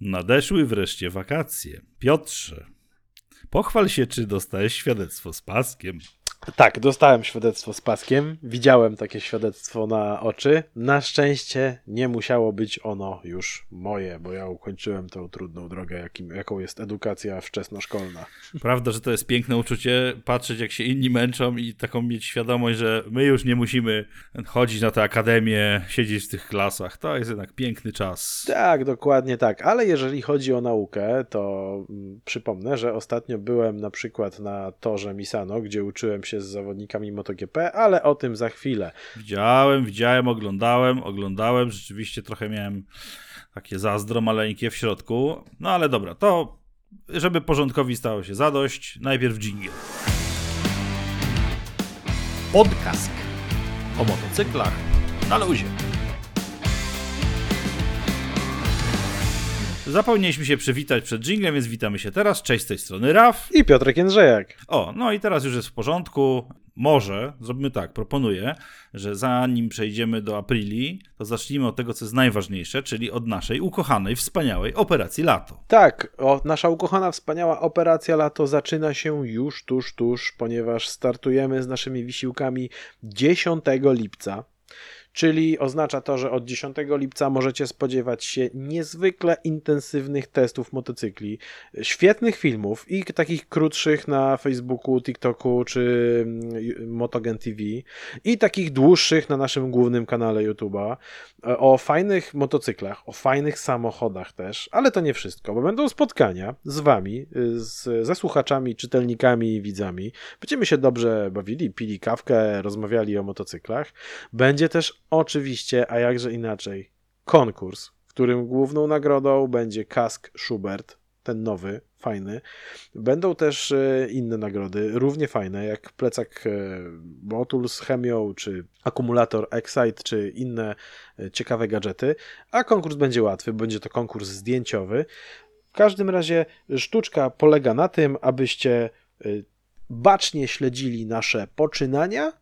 Nadeszły wreszcie wakacje. Piotrze, pochwal się, czy dostałeś świadectwo z paskiem. Tak, dostałem świadectwo z paskiem. Widziałem takie świadectwo na oczy. Na szczęście nie musiało być ono już moje, bo ja ukończyłem tą trudną drogę, jakim, jaką jest edukacja wczesnoszkolna. Prawda, że to jest piękne uczucie patrzeć, jak się inni męczą i taką mieć świadomość, że my już nie musimy chodzić na tę akademię, siedzieć w tych klasach. To jest jednak piękny czas. Tak, dokładnie tak. Ale jeżeli chodzi o naukę, to mm, przypomnę, że ostatnio byłem na przykład na torze Misano, gdzie uczyłem się z zawodnikami MotoGP, ale o tym za chwilę. Widziałem, widziałem, oglądałem, oglądałem. Rzeczywiście trochę miałem takie zazdro maleńkie w środku. No ale dobra, to żeby porządkowi stało się zadość, najpierw dżingiel. Podcast o motocyklach na luzie. Zapomnieliśmy się przywitać przed jinglem, więc witamy się teraz. Cześć z tej strony Raf. I Piotrek Jędrzejak. O, no i teraz już jest w porządku. Może zrobimy tak, proponuję, że zanim przejdziemy do Aprili, to zacznijmy od tego, co jest najważniejsze, czyli od naszej ukochanej, wspaniałej operacji Lato. Tak, o, nasza ukochana, wspaniała operacja Lato zaczyna się już tuż, tuż, ponieważ startujemy z naszymi wysiłkami 10 lipca czyli oznacza to, że od 10 lipca możecie spodziewać się niezwykle intensywnych testów motocykli, świetnych filmów i takich krótszych na Facebooku, TikToku czy mm, Motogen TV i takich dłuższych na naszym głównym kanale YouTube'a o fajnych motocyklach, o fajnych samochodach też, ale to nie wszystko, bo będą spotkania z wami, z, ze słuchaczami, czytelnikami i widzami. Będziemy się dobrze bawili, pili kawkę, rozmawiali o motocyklach. Będzie też oczywiście, a jakże inaczej, konkurs, w którym główną nagrodą będzie kask Schubert, ten nowy, fajny. Będą też e, inne nagrody, równie fajne, jak plecak Motul z chemią, czy akumulator Excite, czy inne e, ciekawe gadżety. A konkurs będzie łatwy, będzie to konkurs zdjęciowy. W każdym razie sztuczka polega na tym, abyście e, bacznie śledzili nasze poczynania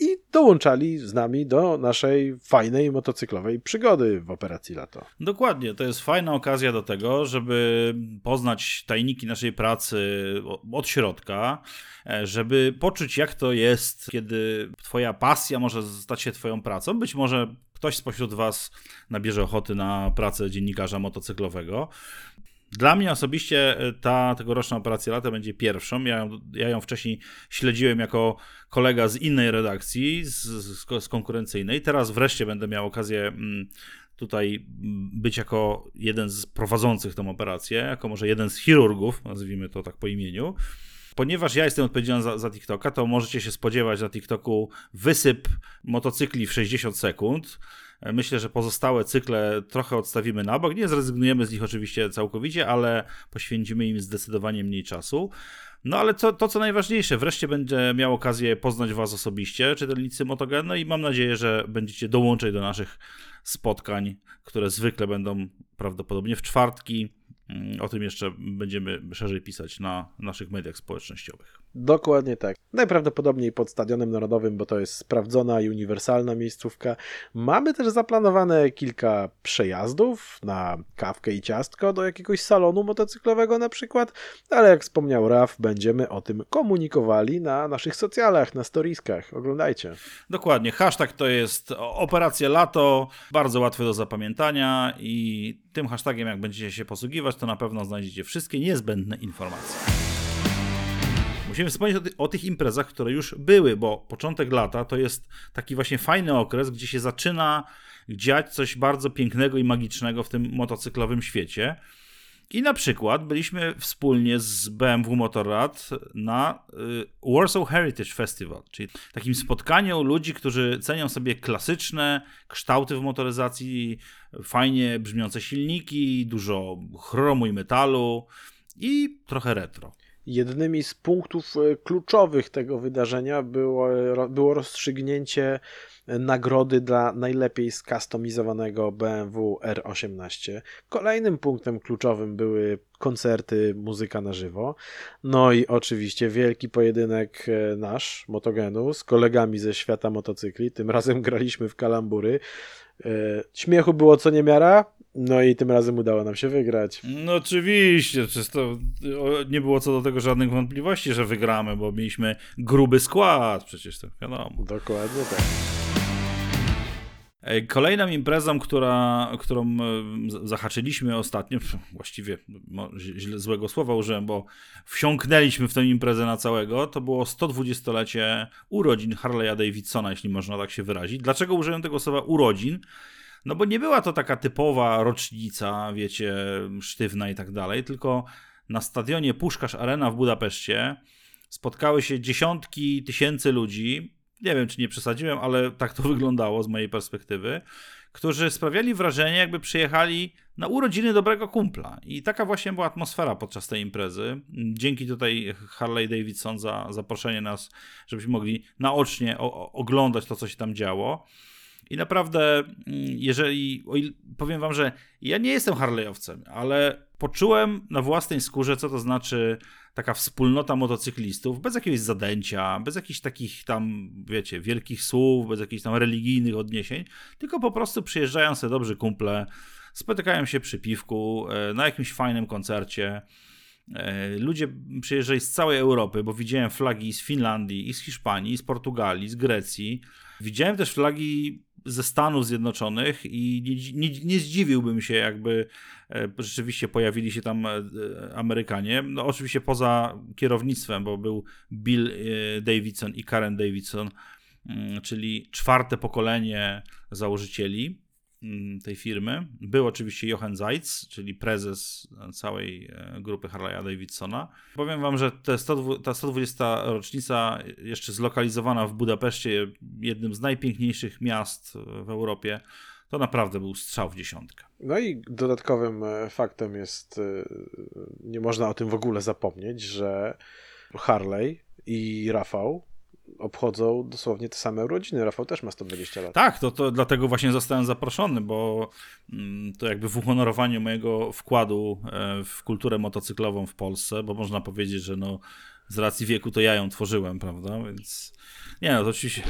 i dołączali z nami do naszej fajnej motocyklowej przygody w operacji Lato. Dokładnie, to jest fajna okazja do tego, żeby poznać tajniki naszej pracy od środka, e, żeby poczuć jak to jest, kiedy twoja pasja może stać się twoją pracą. Być może ktoś spośród was nabierze ochoty na pracę dziennikarza motocyklowego. Dla mnie osobiście e, ta tegoroczna operacja lata będzie pierwszą. Ja ja ją wcześniej śledziłem jako kolega z innej redakcji, z, z, z konkurencyjnej. Teraz wreszcie będę miał okazję mm, tutaj mm, być jako jeden z prowadzących tę operację, jako może jeden z chirurgów, nazwijmy to tak po imieniu. Ponieważ ja jestem odpowiedzialny za, za TikToka, to możecie się spodziewać na TikToku wysyp motocykli w 60 sekund Myślę, że pozostałe cykle trochę odstawimy na bok. Nie zrezygnujemy z nich oczywiście całkowicie, ale poświęcimy im zdecydowanie mniej czasu. No ale to, to co najważniejsze, wreszcie będzie miał okazję poznać Was osobiście, czytelnicy Motogen, no i mam nadzieję, że będziecie dołączyć do naszych spotkań, które zwykle będą prawdopodobnie w czwartki. Mm, o tym jeszcze będziemy szerzej pisać na naszych mediach społecznościowych. Dokładnie tak. Najprawdopodobniej pod Stadionem Narodowym, bo to jest sprawdzona i uniwersalna miejscówka. Mamy też zaplanowane kilka przejazdów na kawkę i ciastko do jakiegoś salonu motocyklowego na przykład, ale jak wspomniał Raf, będziemy o tym komunikowali na naszych socjalach, na storiskach. Oglądajcie. Dokładnie. Hashtag to jest Operacja Lato, bardzo łatwy do zapamiętania i tym hashtagiem jak będziecie się posługiwać, to na pewno znajdziecie wszystkie niezbędne informacje. Musimy wspomnieć o, ty o, tych imprezach, które już były, bo początek lata to jest taki właśnie fajny okres, gdzie się zaczyna dziać coś bardzo pięknego i magicznego w tym motocyklowym świecie. I na przykład byliśmy wspólnie z BMW Motorrad na y, Warsaw Heritage Festival, czyli takim spotkaniu ludzi, którzy cenią sobie klasyczne kształty w motoryzacji, fajnie brzmiące silniki, dużo chromu i metalu i trochę retro. Jednymi z punktów e, kluczowych tego wydarzenia było, było rozstrzygnięcie nagrody dla najlepiej skustomizowanego BMW R18. Kolejnym punktem kluczowym były koncerty, muzyka na żywo. No i oczywiście wielki pojedynek e, nasz, Motogenu, z kolegami ze świata motocykli. Tym razem graliśmy w kalambury. E, śmiechu było co niemiara, No i tym razem udało nam się wygrać. No oczywiście, to nie było co do tego żadnych wątpliwości, że wygramy, bo mieliśmy gruby skład, przecież to wiadomo. Dokładnie tak. Kolejną imprezą, która, którą e, zahaczyliśmy ostatnio, właściwie źle, złego słowa użyłem, bo wsiąknęliśmy w tę imprezę na całego, to było 120-lecie urodzin Harley'a Davidsona, jeśli można tak się wyrazić. Dlaczego użyłem tego słowa urodzin? No bo nie była to taka typowa rocznica, wiecie, sztywna i tak dalej, tylko na stadionie Puszkarz Arena w Budapeszcie spotkały się dziesiątki tysięcy ludzi, nie wiem czy nie przesadziłem, ale tak to wyglądało z mojej perspektywy, którzy sprawiali wrażenie, jakby przyjechali na urodziny dobrego kumpla. I taka właśnie była atmosfera podczas tej imprezy. Dzięki tutaj Harley Davidson za zaproszenie nas, żebyśmy mogli naocznie oglądać to, co się tam działo. I naprawdę, mm, jeżeli powiem wam, że ja nie jestem Harley'owcem, ale poczułem na własnej skórze, co to znaczy taka wspólnota motocyklistów, bez jakiegoś zadęcia, bez jakichś takich tam, wiecie, wielkich słów, bez jakichś tam religijnych odniesień, tylko po prostu przyjeżdżają sobie dobrzy kumple, spotykają się przy piwku, e, na jakimś fajnym koncercie. E, ludzie przyjeżdżali z całej Europy, bo widziałem flagi z Finlandii, i z Hiszpanii, i z Portugalii, z Grecji. Widziałem też flagi ze Stanów Zjednoczonych i nie, nie, nie, zdziwiłbym się, jakby e, rzeczywiście pojawili się tam e, Amerykanie. No, oczywiście poza kierownictwem, bo był Bill e, Davidson i Karen Davidson, mm, czyli czwarte pokolenie założycieli. Mm, tej firmy. Był oczywiście Jochen Zeitz, czyli prezes całej e, grupy Harley'a Davidsona. Powiem wam, że te 100, ta 120. rocznica, jeszcze zlokalizowana w Budapeszcie, jednym z najpiękniejszych miast w Europie, to naprawdę był strzał w dziesiątkę. No i dodatkowym e, faktem jest, e, nie można o tym w ogóle zapomnieć, że Harley i Rafał obchodzą dosłownie te same urodziny. Rafał też ma 120 lat. Tak, to, to dlatego właśnie zostałem zaproszony, bo mm, to jakby w uhonorowaniu mojego wkładu e, w kulturę motocyklową w Polsce, bo można powiedzieć, że no z racji wieku to ja ją tworzyłem, prawda, więc nie no, to oczywiście,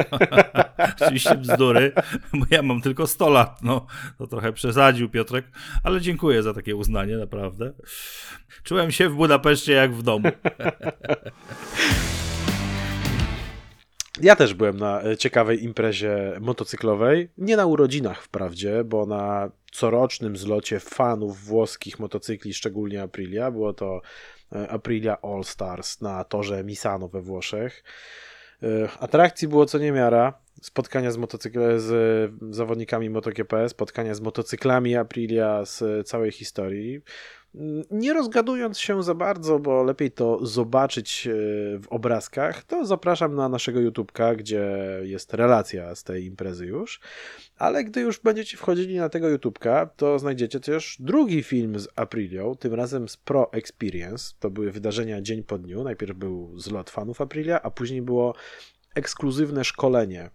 oczywiście bzdury, bo ja mam tylko 100 lat, no to trochę przesadził Piotrek, ale dziękuję za takie uznanie, naprawdę. Czułem się w Budapeszcie jak w domu. Ja też byłem na e, ciekawej imprezie motocyklowej. Nie na urodzinach wprawdzie, bo na corocznym zlocie fanów włoskich motocykli, szczególnie Aprilia. Było to e, Aprilia All Stars na torze Misano we Włoszech. E, atrakcji było co niemiara. Spotkania z, motocykle, z zawodnikami MotoGP, spotkania z motocyklami Aprilia z całej historii. Nie rozgadując się za bardzo, bo lepiej to zobaczyć e, w obrazkach, to zapraszam na naszego YouTubka, gdzie jest relacja z tej imprezy już. Ale gdy już będziecie wchodzili na tego YouTubka, to znajdziecie też drugi film z Aprilią, tym razem z Pro Experience. To były wydarzenia dzień po dniu. Najpierw był zlot fanów Aprilia, a później było ekskluzywne szkolenie,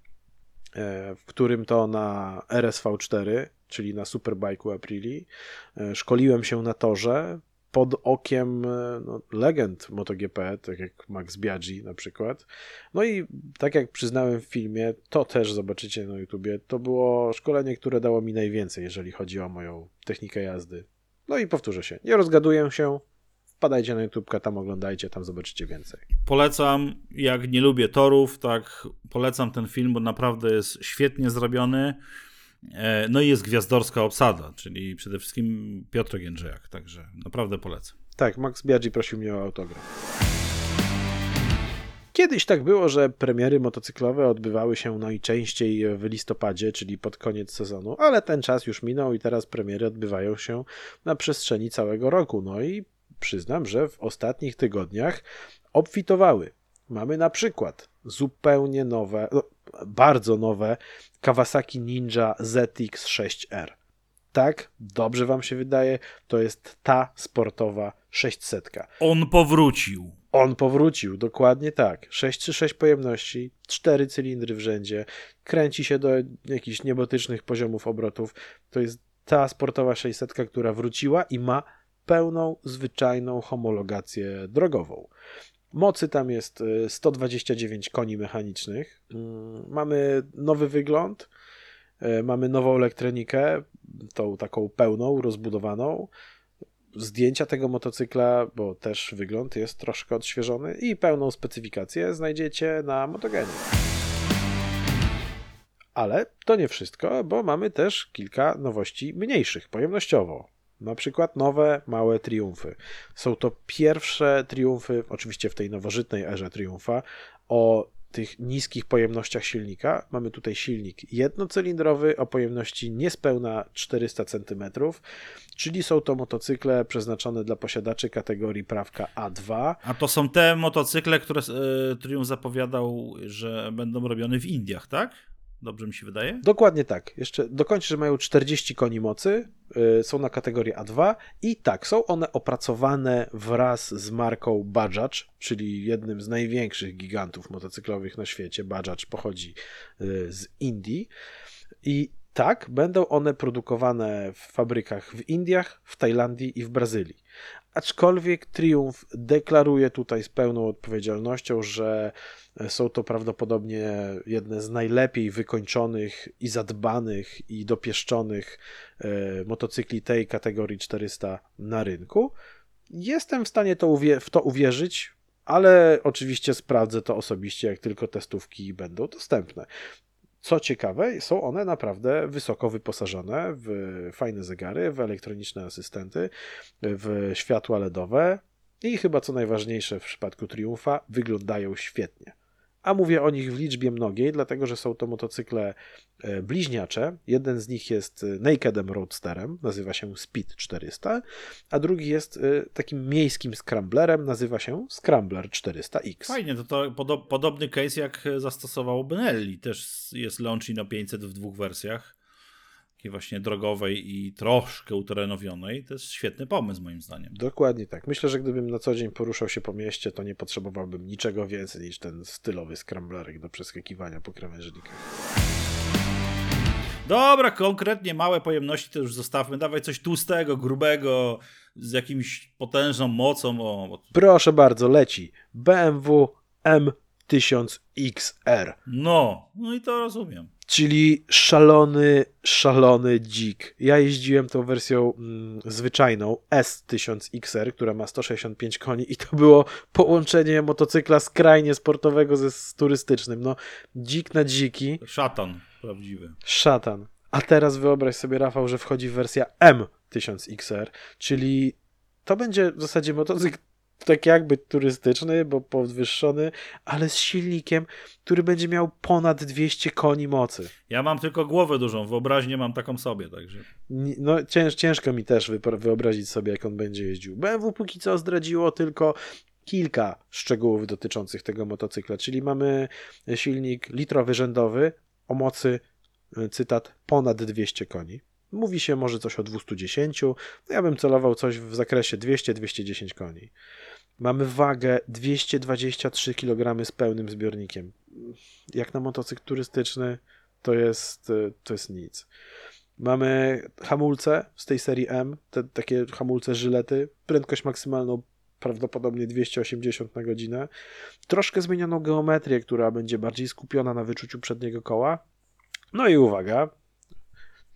e, w którym to na RSV4 czyli na Superbike'u Aprili. E, szkoliłem się na torze pod okiem e, no, legend MotoGP, tak jak Max Biaggi na przykład. No i tak jak przyznałem w filmie, to też zobaczycie na YouTubie, to było szkolenie, które dało mi najwięcej, jeżeli chodzi o moją technikę jazdy. No i powtórzę się, nie rozgaduję się, wpadajcie na YouTube, tam oglądajcie, tam zobaczycie więcej. Polecam, jak nie lubię torów, tak polecam ten film, bo naprawdę jest świetnie zrobiony. E, no i jest gwiazdorska obsada, czyli przede wszystkim Piotr Jędrzejak, także naprawdę polecam. Tak, Max Biaggi prosił mnie o autograf. Kiedyś tak było, że premiery motocyklowe odbywały się najczęściej w listopadzie, czyli pod koniec sezonu, ale ten czas już minął i teraz premiery odbywają się na przestrzeni całego roku. No i przyznam, że w ostatnich tygodniach obfitowały. Mamy na przykład zupełnie nowe, no, bardzo nowe Kawasaki Ninja ZX6R. Tak, dobrze wam się wydaje, to jest ta sportowa 600. On powrócił. On powrócił, dokładnie tak. 636 pojemności, 4 cylindry w rzędzie, kręci się do jakichś niebotycznych poziomów obrotów. To jest ta sportowa 600, która wróciła i ma pełną, zwyczajną homologację drogową. Mocy tam jest 129 y, koni mechanicznych. Mm, mamy nowy wygląd. E, mamy nową elektronikę, tą taką pełną, rozbudowaną. Zdjęcia tego motocykla, bo też wygląd jest troszkę odświeżony i pełną specyfikację znajdziecie na Motogenie. Ale to nie wszystko, bo mamy też kilka nowości mniejszych pojemnościowo. Na przykład nowe, małe triumfy. Są to pierwsze triumfy, oczywiście w tej nowożytnej erze triumfa, o tych niskich pojemnościach silnika. Mamy tutaj silnik jednocylindrowy o pojemności niespełna 400 cm, czyli są to motocykle przeznaczone dla posiadaczy kategorii prawka A2. A to są te motocykle, które y, Triumph zapowiadał, że będą robione w Indiach, tak? Dobrze mi się wydaje? Dokładnie tak. Jeszcze dokończę, że mają 40 koni mocy, yy, są na kategorii A2 i tak, są one opracowane wraz z marką Bajaj, czyli jednym z największych gigantów motocyklowych na świecie. Bajaj pochodzi yy, z Indii i tak, będą one produkowane w fabrykach w Indiach, w Tajlandii i w Brazylii. Aczkolwiek Triumph deklaruje tutaj z pełną odpowiedzialnością, że są to prawdopodobnie jedne z najlepiej wykończonych i zadbanych i dopieszczonych e, motocykli tej kategorii 400 na rynku. Jestem w stanie to w to uwierzyć, ale oczywiście sprawdzę to osobiście, jak tylko testówki będą dostępne. Co ciekawe, są one naprawdę wysoko wyposażone w fajne zegary, w elektroniczne asystenty, w światła LEDowe i chyba co najważniejsze w przypadku Triumfa, wyglądają świetnie a mówię o nich w liczbie mnogiej, dlatego że są to motocykle e, bliźniacze. Jeden z nich jest e, Nakedem Roadsterem, nazywa się Speed 400, a drugi jest e, takim miejskim scramblerem, nazywa się Scrambler 400X. Fajnie, to, to podo podobny case jak zastosował Benelli, też jest Launchino 500 w dwóch wersjach takiej właśnie drogowej i troszkę uterenowionej, to jest świetny pomysł moim zdaniem. Dokładnie tak. Myślę, że gdybym na co dzień poruszał się po mieście, to nie potrzebowałbym niczego więcej niż ten stylowy scramblerek do przeskakiwania po krawężnikach. Dobra, konkretnie małe pojemności to już zostawmy. Dawaj coś tłustego, grubego, z jakimś potężną mocą. O... Proszę bardzo, leci. BMW M1000XR. No, no i to rozumiem. Czyli szalony, szalony dzik. Ja jeździłem tą wersją mm, zwyczajną S1000XR, która ma 165 koni i to było połączenie motocykla skrajnie sportowego ze z turystycznym. No, dzik na dziki. Szatan prawdziwy. Szatan. A teraz wyobraź sobie, Rafał, że wchodzi wersja M1000XR, czyli to będzie w zasadzie motocykl tak jakby turystyczny, bo podwyższony, ale z silnikiem, który będzie miał ponad 200 koni mocy. Ja mam tylko głowę dużą, wyobraźnię mam taką sobie, także. No cięż, ciężko mi też wyobrazić sobie, jak on będzie jeździł. BMW póki co zdradziło tylko kilka szczegółów dotyczących tego motocykla, czyli mamy silnik litrowy rzędowy o mocy, e, cytat, ponad 200 koni. Mówi się może coś o 210, no ja bym celował coś w zakresie 200-210 koni. Mamy wagę 223 kg z pełnym zbiornikiem. Jak na motocykl turystyczny to jest, e, to jest nic. Mamy hamulce z tej serii M, te takie hamulce żylety, prędkość maksymalną prawdopodobnie 280 na godzinę. Troszkę zmienioną geometrię, która będzie bardziej skupiona na wyczuciu przedniego koła. No i uwaga,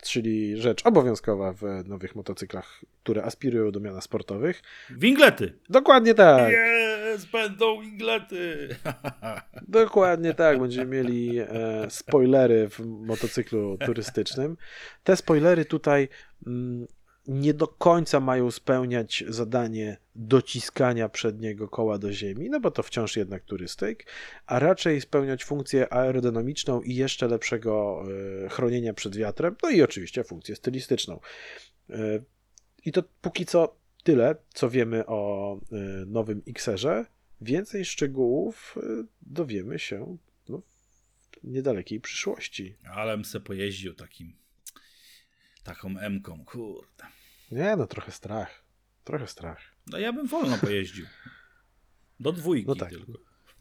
czyli rzecz obowiązkowa w nowych motocyklach, które aspirują do miana sportowych. Winglety! Dokładnie tak. Jest, będą winglety! Dokładnie tak, będziemy mieli e, spoilery w motocyklu turystycznym. Te spoilery tutaj mm, nie do końca mają spełniać zadanie dociskania przedniego koła do ziemi, no bo to wciąż jednak turystyk, a raczej spełniać funkcję aerodynamiczną i jeszcze lepszego e, chronienia przed wiatrem, no i oczywiście funkcję stylistyczną. E, I to póki co tyle, co wiemy o e, nowym Xerze. Więcej szczegółów dowiemy się no, w niedalekiej przyszłości. Ale bym se pojeździł takim taką M-ką, kurde. Nie, no trochę strach. Trochę strach. No ja bym wolno pojeździł. Do dwójki no tak. tylko.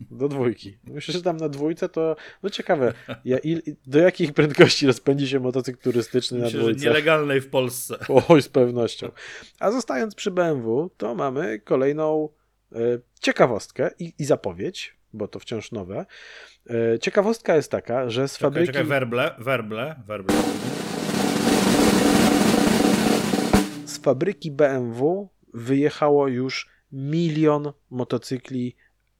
Do dwójki. Myślę, że tam na dwójce to, no ciekawe, ja, il, do jakich prędkości rozpędzi się motocykl turystyczny Myślę, na dwójce? Że nielegalnej w Polsce. Oj, z pewnością. A zostając przy BMW, to mamy kolejną y, ciekawostkę i, i zapowiedź bo to wciąż nowe. E, ciekawostka jest taka, że z Czekaj, fabryki... czekaj, werble, werble, werble. Fabryki BMW wyjechało już milion motocykli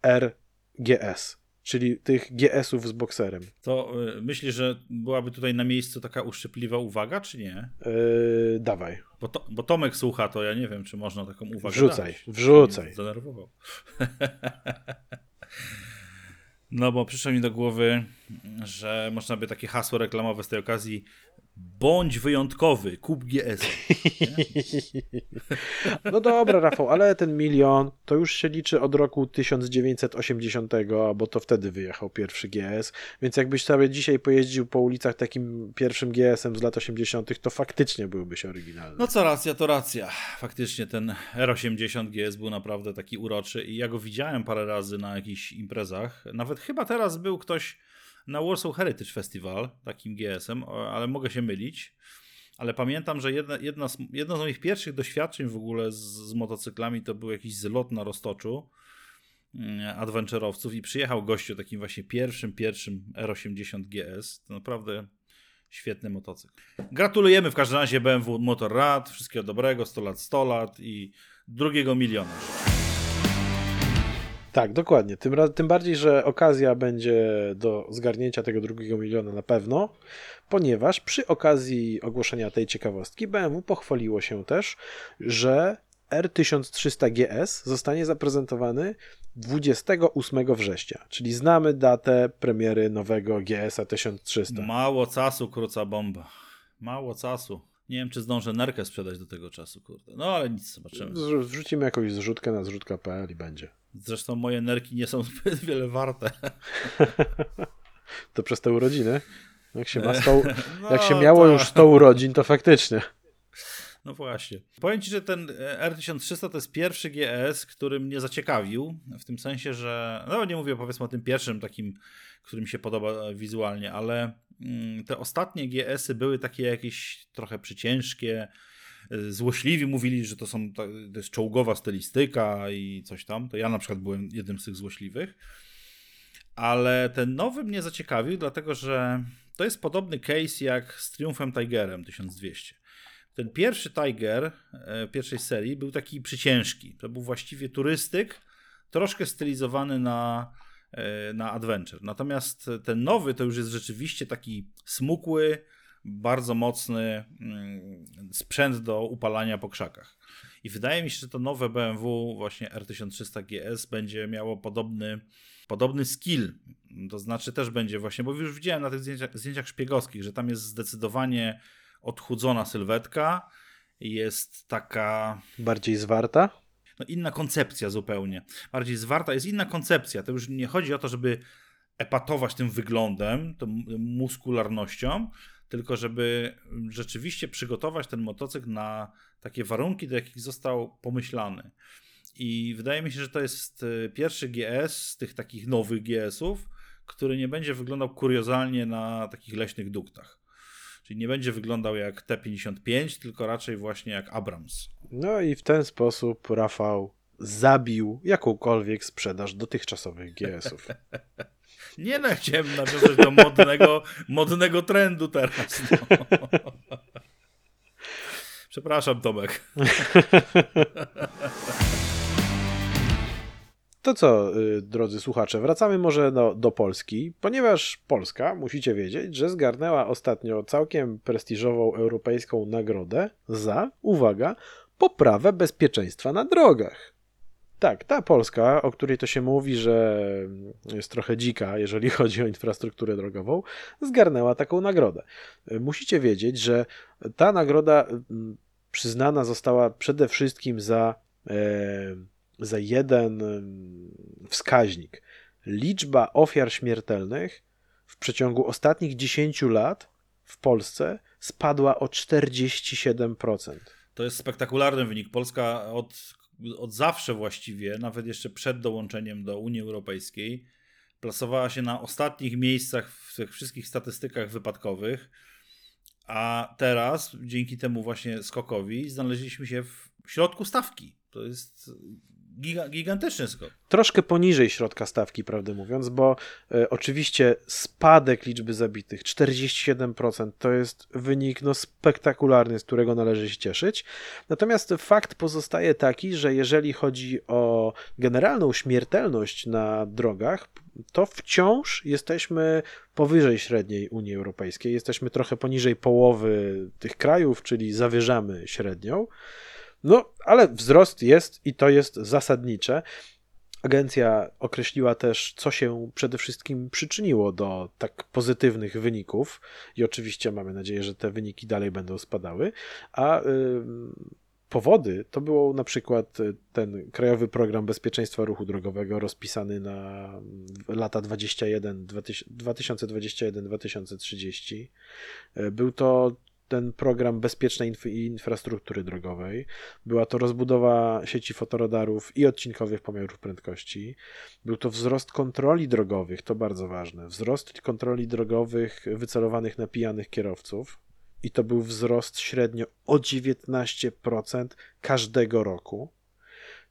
RGS, czyli tych GS-ów z bokserem. To y, myślisz, że byłaby tutaj na miejscu taka uszczypliwa uwaga, czy nie? Yy, dawaj, Bo, to, bo Tomek słucha, to ja nie wiem, czy można taką uwagę Wrzucaj, dać. wrzucaj. Zdenerwował. No bo przyszło mi do głowy, że można by takie hasło reklamowe z tej okazji bądź wyjątkowy, kup GS. No dobra, Rafał, ale ten milion to już się liczy od roku 1980, bo to wtedy wyjechał pierwszy GS. Więc jakbyś sobie dzisiaj pojeździł po ulicach takim pierwszym GS-em z lat 80., to faktycznie byłbyś oryginalny. No co racja, to racja. Faktycznie ten R80 GS był naprawdę taki uroczy i ja go widziałem parę razy na jakichś imprezach. Nawet chyba teraz był ktoś na Warsaw Heritage Festival takim GS-em, ale mogę się mylić. Ale pamiętam, że jedna, jedna z, jedno z moich pierwszych doświadczeń w ogóle z, z motocyklami to był jakiś zlot na Roztoczu mm, adventurowców i przyjechał gościu takim właśnie pierwszym, pierwszym R80 GS. To naprawdę świetny motocykl. Gratulujemy w każdym razie BMW Motorrad, wszystkiego dobrego, 100 lat, 100 lat i drugiego miliona. Tak, dokładnie. Tym, tym bardziej, że okazja będzie do zgarnięcia tego drugiego miliona na pewno, ponieważ przy okazji ogłoszenia tej ciekawostki BMW pochwaliło się też, że R1300 GS zostanie zaprezentowany 28 września, czyli znamy datę premiery nowego GS-a 1300. Mało czasu, króca bomba. Mało czasu. Nie wiem, czy zdążę nerkę sprzedać do tego czasu, kurde. No ale nic, zobaczymy. Wrzucimy jakąś zrzutkę na zrzutka.pl i będzie. Zresztą moje nerki nie są zbyt wiele warte. To przez te urodziny? Jak się, ma 100, No, jak się miało to- już 100 urodzin, to faktycznie. No właśnie. Powiem Ci, że ten e, R1300 to jest pierwszy GS, który mnie zaciekawił, w tym sensie, że, no nie mówię powiedzmy o tym pierwszym takim, który mi się podoba e, wizualnie, ale mm, te ostatnie GS-y były takie jakieś trochę przyciężkie, złośliwi mówili, że to są, to jest czołgowa stylistyka i coś tam, to ja na przykład byłem jednym z tych złośliwych, ale ten nowy mnie zaciekawił, dlatego że to jest podobny case jak z Triumfem Tigerem 1200 ten pierwszy Tiger e, pierwszej serii był taki przyciężki. To był właściwie turystyk, troszkę stylizowany na, e, na adventure. Natomiast ten nowy to już jest rzeczywiście taki smukły, bardzo mocny mm, sprzęt do upalania po krzakach. I wydaje mi się, że to nowe BMW, właśnie R1300 GS, będzie miało podobny, podobny skill. To znaczy też będzie właśnie, bo już widziałem na tych zdjęciach, zdjęciach szpiegowskich, że tam jest zdecydowanie odchudzona sylwetka, jest taka Bardziej zwarta? no, inna koncepcja zupełnie. Bardziej zwarta jest inna koncepcja. To już nie chodzi o to, żeby epatować tym wyglądem, tą muskularnością, tylko żeby rzeczywiście przygotować ten motocykl na takie warunki, do jakich został pomyślany. I wydaje mi się, że to jest e, pierwszy GS z tych takich nowych GS-ów, który nie będzie wyglądał kuriozalnie na takich leśnych duktach. Czyli nie będzie wyglądał jak T55, tylko raczej właśnie jak Abrams. No i w ten sposób Rafał zabił jakąkolwiek sprzedaż dotychczasowych GS-ów. Nie no, chciałem nawiązać do modnego, modnego trendu teraz. No. Przepraszam, Tomek. To co, y, drodzy słuchacze, wracamy może do, do Polski, ponieważ Polska, musicie wiedzieć, że zgarnęła ostatnio całkiem prestiżową europejską nagrodę za, uwaga, poprawę bezpieczeństwa na drogach. Tak, ta Polska, o której to się mówi, że jest trochę dzika, jeżeli chodzi o infrastrukturę drogową, zgarnęła taką nagrodę. Musicie wiedzieć, że ta nagroda mm, przyznana została przede wszystkim za, e, za jeden mm, wskaźnik. Liczba ofiar śmiertelnych w przeciągu ostatnich 10 lat w Polsce spadła o 47%. To jest spektakularny wynik. Polska od, od zawsze właściwie, nawet jeszcze przed dołączeniem do Unii Europejskiej, plasowała się na ostatnich miejscach w tych wszystkich statystykach wypadkowych. A teraz, dzięki temu właśnie skokowi, znaleźliśmy się w środku stawki. To jest giga, gigantyczny skok. Troszkę poniżej środka stawki, prawdę mówiąc, bo e, oczywiście spadek liczby zabitych 47% to jest wynik no, spektakularny, z którego należy się cieszyć. Natomiast fakt pozostaje taki, że jeżeli chodzi o generalną śmiertelność na drogach, to wciąż jesteśmy powyżej średniej Unii Europejskiej. Jesteśmy trochę poniżej połowy tych krajów, czyli zawyżamy średnią. No, ale wzrost jest i to jest zasadnicze. Agencja określiła też, co się przede wszystkim przyczyniło do tak pozytywnych wyników, i oczywiście mamy nadzieję, że te wyniki dalej będą spadały. A y, powody to było na przykład ten Krajowy Program Bezpieczeństwa Ruchu Drogowego rozpisany na lata 21, 2021-2030. Był to ten program bezpiecznej inf infrastruktury drogowej. Była to rozbudowa sieci fotoradarów i odcinkowych pomiarów prędkości. Był to wzrost kontroli drogowych, to bardzo ważne. Wzrost kontroli drogowych wycelowanych na pijanych kierowców. I to był wzrost średnio o 19% każdego roku.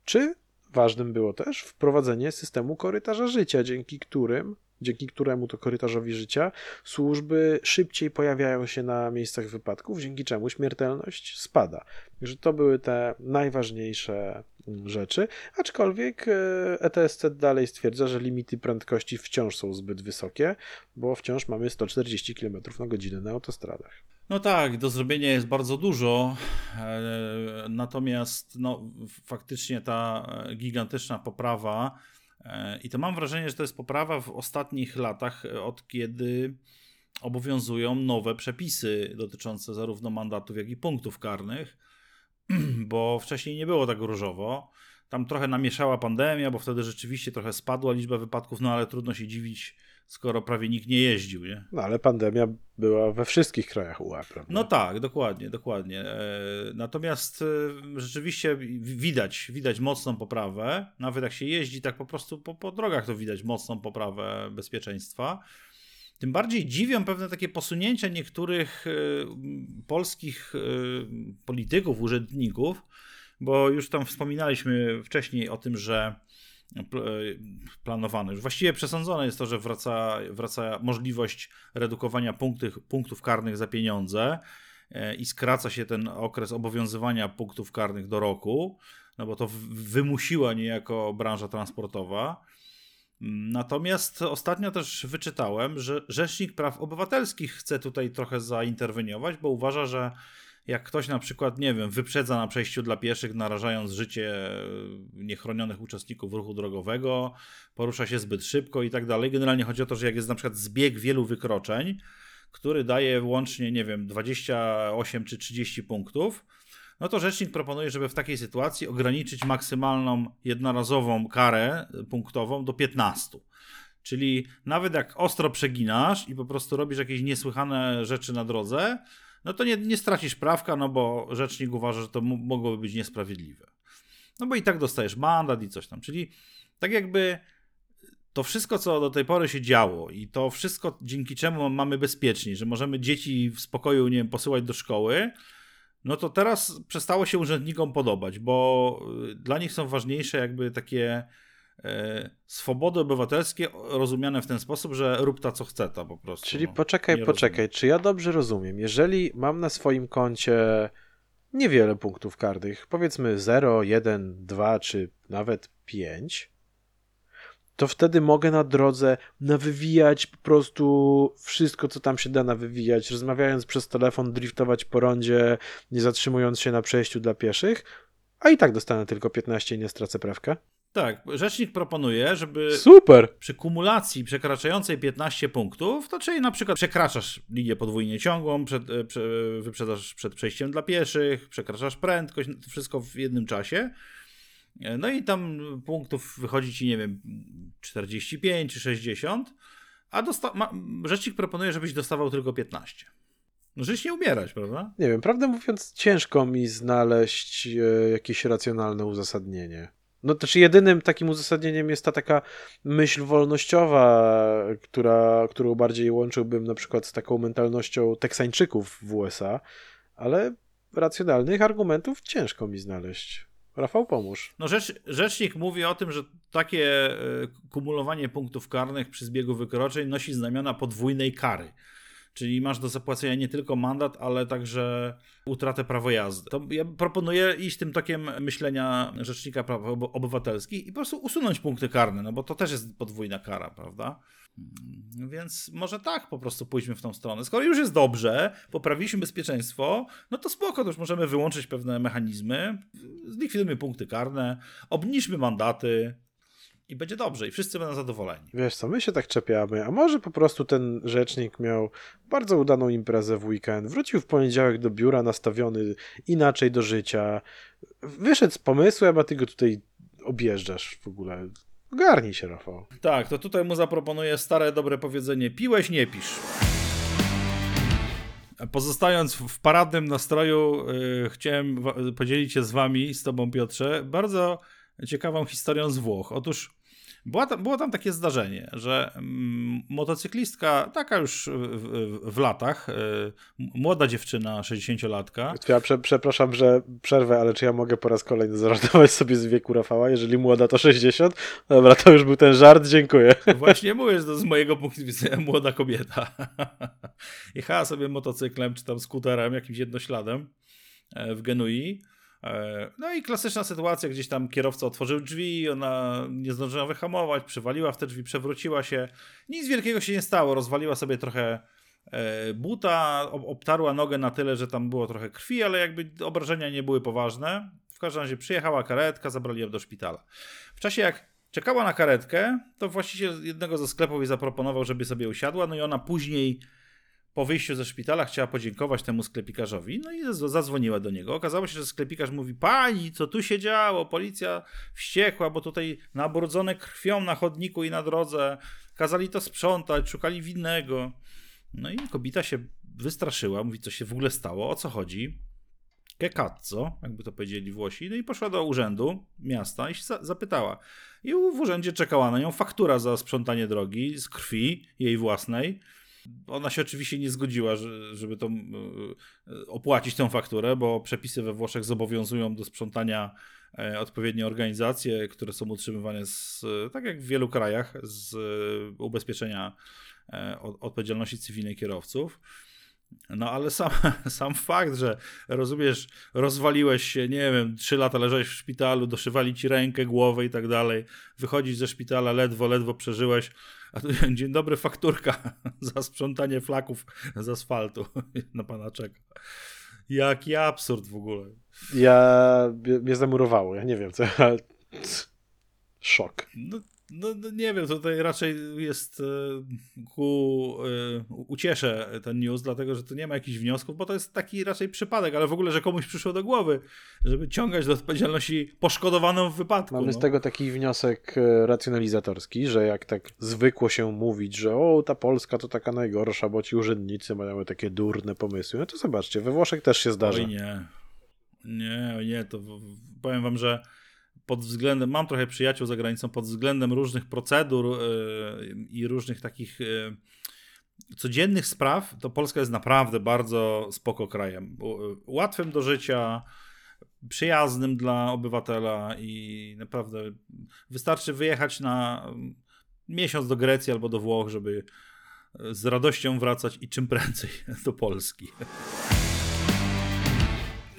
Czy ważnym było też wprowadzenie systemu korytarza życia, dzięki którym dzięki któremu to korytarzowi życia służby szybciej pojawiają się na miejscach wypadków, dzięki czemu śmiertelność spada. Także to były te najważniejsze mm, rzeczy, aczkolwiek ETSC e dalej stwierdza, że limity prędkości wciąż są zbyt wysokie, bo wciąż mamy 140 km na godzinę na autostradach. No tak, do zrobienia jest bardzo dużo, e, natomiast no, faktycznie ta gigantyczna poprawa i to mam wrażenie, że to jest poprawa w ostatnich latach, e, od kiedy obowiązują nowe przepisy dotyczące zarówno mandatów, jak i punktów karnych, bo wcześniej nie było tak różowo. Tam trochę namieszała pandemia, bo wtedy rzeczywiście trochę spadła liczba wypadków, no ale trudno się dziwić skoro prawie nikt nie jeździł, nie? No ale pandemia była we wszystkich krajach UE, prawda? No tak, dokładnie, dokładnie. E, natomiast e, rzeczywiście widać, widać mocną poprawę, nawet jak się jeździ tak po prostu po, po drogach, to widać mocną poprawę bezpieczeństwa. Tym bardziej dziwią pewne takie posunięcia niektórych e, polskich polityków, urzędników, bo już tam wspominaliśmy wcześniej o tym, że planowane. Już właściwie przesądzone jest to, że wraca, wraca możliwość redukowania punktów, punktów karnych za pieniądze e, i skraca się ten okres obowiązywania punktów karnych do roku, no bo to wymusiła niejako branża transportowa. Natomiast ostatnio też wyczytałem, że Rzecznik Praw Obywatelskich chce tutaj trochę zainterweniować, bo uważa, że jak ktoś na przykład, nie wiem, wyprzedza na przejściu dla pieszych, narażając życie e, niechronionych uczestników ruchu drogowego, porusza się zbyt szybko i tak dalej. Generalnie chodzi o to, że jak jest na przykład zbieg wielu wykroczeń, który daje łącznie, nie wiem, 28 czy 30 punktów, no to rzecznik proponuje, żeby w takiej sytuacji ograniczyć maksymalną jednorazową karę punktową do 15. Czyli nawet jak ostro przeginasz i po prostu robisz jakieś niesłychane rzeczy na drodze, no to nie, nie stracisz prawka, no bo rzecznik uważa, że to mogłoby być niesprawiedliwe. No bo i tak dostajesz mandat i coś tam. Czyli tak jakby to wszystko, co do tej pory się działo i to wszystko, dzięki czemu mamy bezpieczniej, że możemy dzieci w spokoju, nie wiem, posyłać do szkoły, no to teraz przestało się urzędnikom podobać, bo y, dla nich są ważniejsze jakby takie swobody obywatelskie rozumiane w ten sposób, że rób ta co chce ta po prostu. Czyli no, poczekaj, poczekaj, rozumiem. czy ja dobrze rozumiem? Jeżeli mam na swoim koncie niewiele punktów karnych, powiedzmy 0, 1, 2 czy nawet 5, to wtedy mogę na drodze nawywijać po prostu wszystko, co tam się da nawywijać, rozmawiając przez telefon, driftować po rondzie, nie zatrzymując się na przejściu dla pieszych, a i tak dostanę tylko 15 i nie stracę prawka. Tak, rzecznik proponuje, żeby Super. przy kumulacji przekraczającej 15 punktów, to czyli na przykład przekraczasz linię podwójnie ciągłą, przed, e, prze, wyprzedzasz przed przejściem dla pieszych, przekraczasz prędkość, to wszystko w jednym czasie. E, no i tam punktów wychodzi ci, nie wiem, 45 czy 60, a dosta- ma, rzecznik proponuje, żebyś dostawał tylko 15. No, żeś nie umierać, prawda? Nie wiem, prawdę mówiąc, ciężko mi znaleźć e, jakieś racjonalne uzasadnienie. No też jedynym takim uzasadnieniem jest ta taka myśl wolnościowa, która, którą bardziej łączyłbym na przykład z taką mentalnością Teksańczyków w USA, ale racjonalnych argumentów ciężko mi znaleźć. Rafał, pomóż. No rzecz, rzecznik mówi o tym, że takie e, kumulowanie punktów karnych przy zbiegu wykroczeń nosi znamiona podwójnej kary. Czyli masz do zapłacenia nie tylko mandat, ale także utratę prawa jazdy. To ja proponuję iść tym tokiem myślenia Rzecznika Praw Obywatelskich i po prostu usunąć punkty karne, no bo to też jest podwójna kara, prawda? Mm, więc może tak po prostu pójdźmy w tą stronę. Skoro już jest dobrze, poprawiliśmy bezpieczeństwo, no to spoko, to już możemy wyłączyć pewne mechanizmy, zlikwidujmy punkty karne, obniżmy mandaty, i będzie dobrze i wszyscy będą zadowoleni. Wiesz co, my się tak czepiamy, a może po prostu ten rzecznik miał bardzo udaną imprezę w weekend, wrócił w poniedziałek do biura nastawiony inaczej do życia, wyszedł z pomysłem, a ty go tutaj objeżdżasz w ogóle. Ogarnij się, Rafał. Tak, to tutaj mu zaproponuję stare, dobre powiedzenie: piłeś, nie pisz. Pozostając w paradnym nastroju, yy, chciałem podzielić się z wami, z tobą Piotrze, bardzo ciekawą historią z Włoch. Otóż była tam, było tam takie zdarzenie, że mm, motocyklistka, taka już w, w, latach, y, młoda dziewczyna, 60-latka. Ja prze, przepraszam, że przerwę, ale czy ja mogę po raz kolejny zażartować sobie z wieku Rafała? Jeżeli młoda to 60? Dobra, to już był ten żart, dziękuję. Właśnie mówię, że to z mojego punktu widzenia młoda kobieta. Jechała sobie motocyklem, czy tam skuterem, jakimś jednośladem e, w Genui no i klasyczna sytuacja, gdzieś tam kierowca otworzył drzwi, ona nie zdążyła wyhamować, przywaliła w te drzwi, przewróciła się. Nic wielkiego się nie stało, rozwaliła sobie trochę e, buta, obtarła nogę na tyle, że tam było trochę krwi, ale jakby obrażenia nie były poważne. W każdym razie przyjechała karetka, zabrali ją do szpitala. W czasie jak czekała na karetkę, to właściciel jednego ze sklepów jej zaproponował, żeby sobie usiadła, no i ona później po wyjściu ze szpitala chciała podziękować temu sklepikarzowi, no i zadzwoniła do niego. Okazało się, że sklepikarz mówi: Pani, co tu się działo? Policja wściekła, bo tutaj nabrudzone krwią na chodniku i na drodze. Kazali to sprzątać, szukali winnego. No i kobieta się wystraszyła, mówi, co się w ogóle stało, o co chodzi. Che cazzo, jakby to powiedzieli Włosi. No i poszła do urzędu miasta i się zapytała. I w urzędzie czekała na nią faktura za sprzątanie drogi z krwi jej własnej. Ona się oczywiście nie zgodziła, żeby to e, opłacić tę fakturę, bo przepisy we Włoszech zobowiązują do sprzątania e, odpowiednie organizacje, które są utrzymywane z, tak jak w wielu krajach, z ubezpieczenia e, odpowiedzialności cywilnej kierowców. No ale sam, sam fakt, że rozumiesz, rozwaliłeś się, nie wiem, trzy lata leżałeś w szpitalu, doszywali ci rękę, głowę i tak dalej, wychodzisz ze szpitala, ledwo, ledwo przeżyłeś, a tu dzień dobry, fakturka za sprzątanie flaków z asfaltu na pana czeka. Jaki absurd w ogóle. Ja, mnie zamurowało, ja nie wiem co, szok. No, no, no, nie wiem, tutaj raczej jest e, ku e, ucieszę ten news, dlatego że tu nie ma jakichś wniosków, bo to jest taki raczej przypadek, ale w ogóle, że komuś przyszło do głowy, żeby ciągać do odpowiedzialności poszkodowaną w wypadku. Mamy no. z tego taki wniosek e, racjonalizatorski, że jak tak zwykło się mówić, że o, ta Polska to taka najgorsza, bo ci urzędnicy mają takie durne pomysły, no to zobaczcie, we Włoszech też się zdarza. Oj nie, nie, nie, to powiem wam, że pod względem, mam trochę przyjaciół za granicą, pod względem różnych procedur yy, i różnych takich yy, codziennych spraw, to Polska jest naprawdę bardzo spoko krajem. Łatwym do życia, przyjaznym dla obywatela i naprawdę wystarczy wyjechać na miesiąc do Grecji albo do Włoch, żeby z radością wracać i czym prędzej do Polski.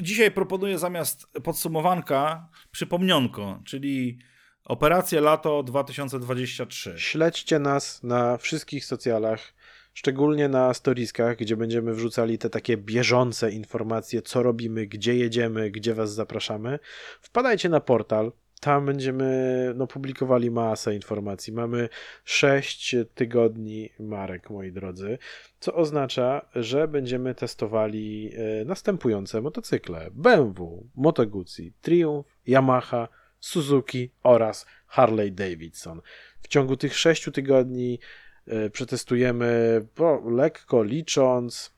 Dzisiaj proponuję zamiast podsumowanka przypomnionko, czyli Operacja Lato 2023. Śledźcie nas na wszystkich socjalach, szczególnie na storiskach, gdzie będziemy wrzucali te takie bieżące informacje, co robimy, gdzie jedziemy, gdzie was zapraszamy. Wpadajcie na portal tam będziemy no, publikowali masę informacji. Mamy 6 tygodni marek, moi drodzy, co oznacza, że będziemy testowali e, następujące motocykle: BMW, Moto Guzzi, Triumph, Yamaha, Suzuki oraz Harley Davidson. W ciągu tych 6 tygodni e, przetestujemy, bo lekko licząc,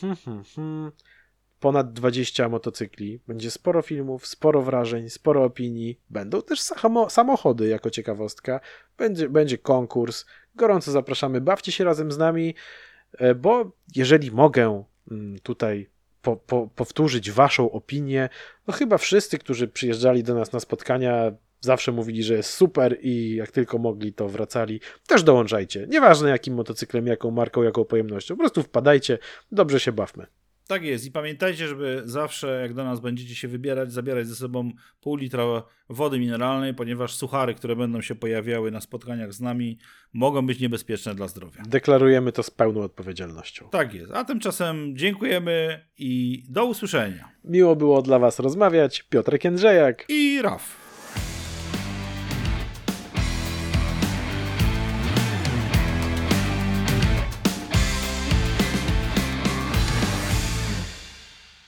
hmm, hmm, hmm, ponad 20 motocykli, będzie sporo filmów, sporo wrażeń, sporo opinii, będą też samochody jako ciekawostka, będzie, będzie konkurs, gorąco zapraszamy, bawcie się razem z nami, e, bo jeżeli mogę mm, tutaj po, po, powtórzyć waszą opinię. No chyba wszyscy, którzy przyjeżdżali do nas na spotkania, zawsze mówili, że jest super i jak tylko mogli, to wracali. Też dołączajcie. Nieważne jakim motocyklem, jaką marką, jaką pojemnością. Po prostu wpadajcie, dobrze się bawmy. Tak jest i pamiętajcie, żeby zawsze jak do nas będziecie się wybierać, zabierać ze sobą pół litra wody mineralnej, ponieważ suchary, które będą się pojawiały na spotkaniach z nami, mogą być niebezpieczne dla zdrowia. Deklarujemy to z pełną odpowiedzialnością. Tak jest. A tymczasem dziękujemy i do usłyszenia. Miło było dla Was rozmawiać. Piotrek Jędrzejak. I Raf.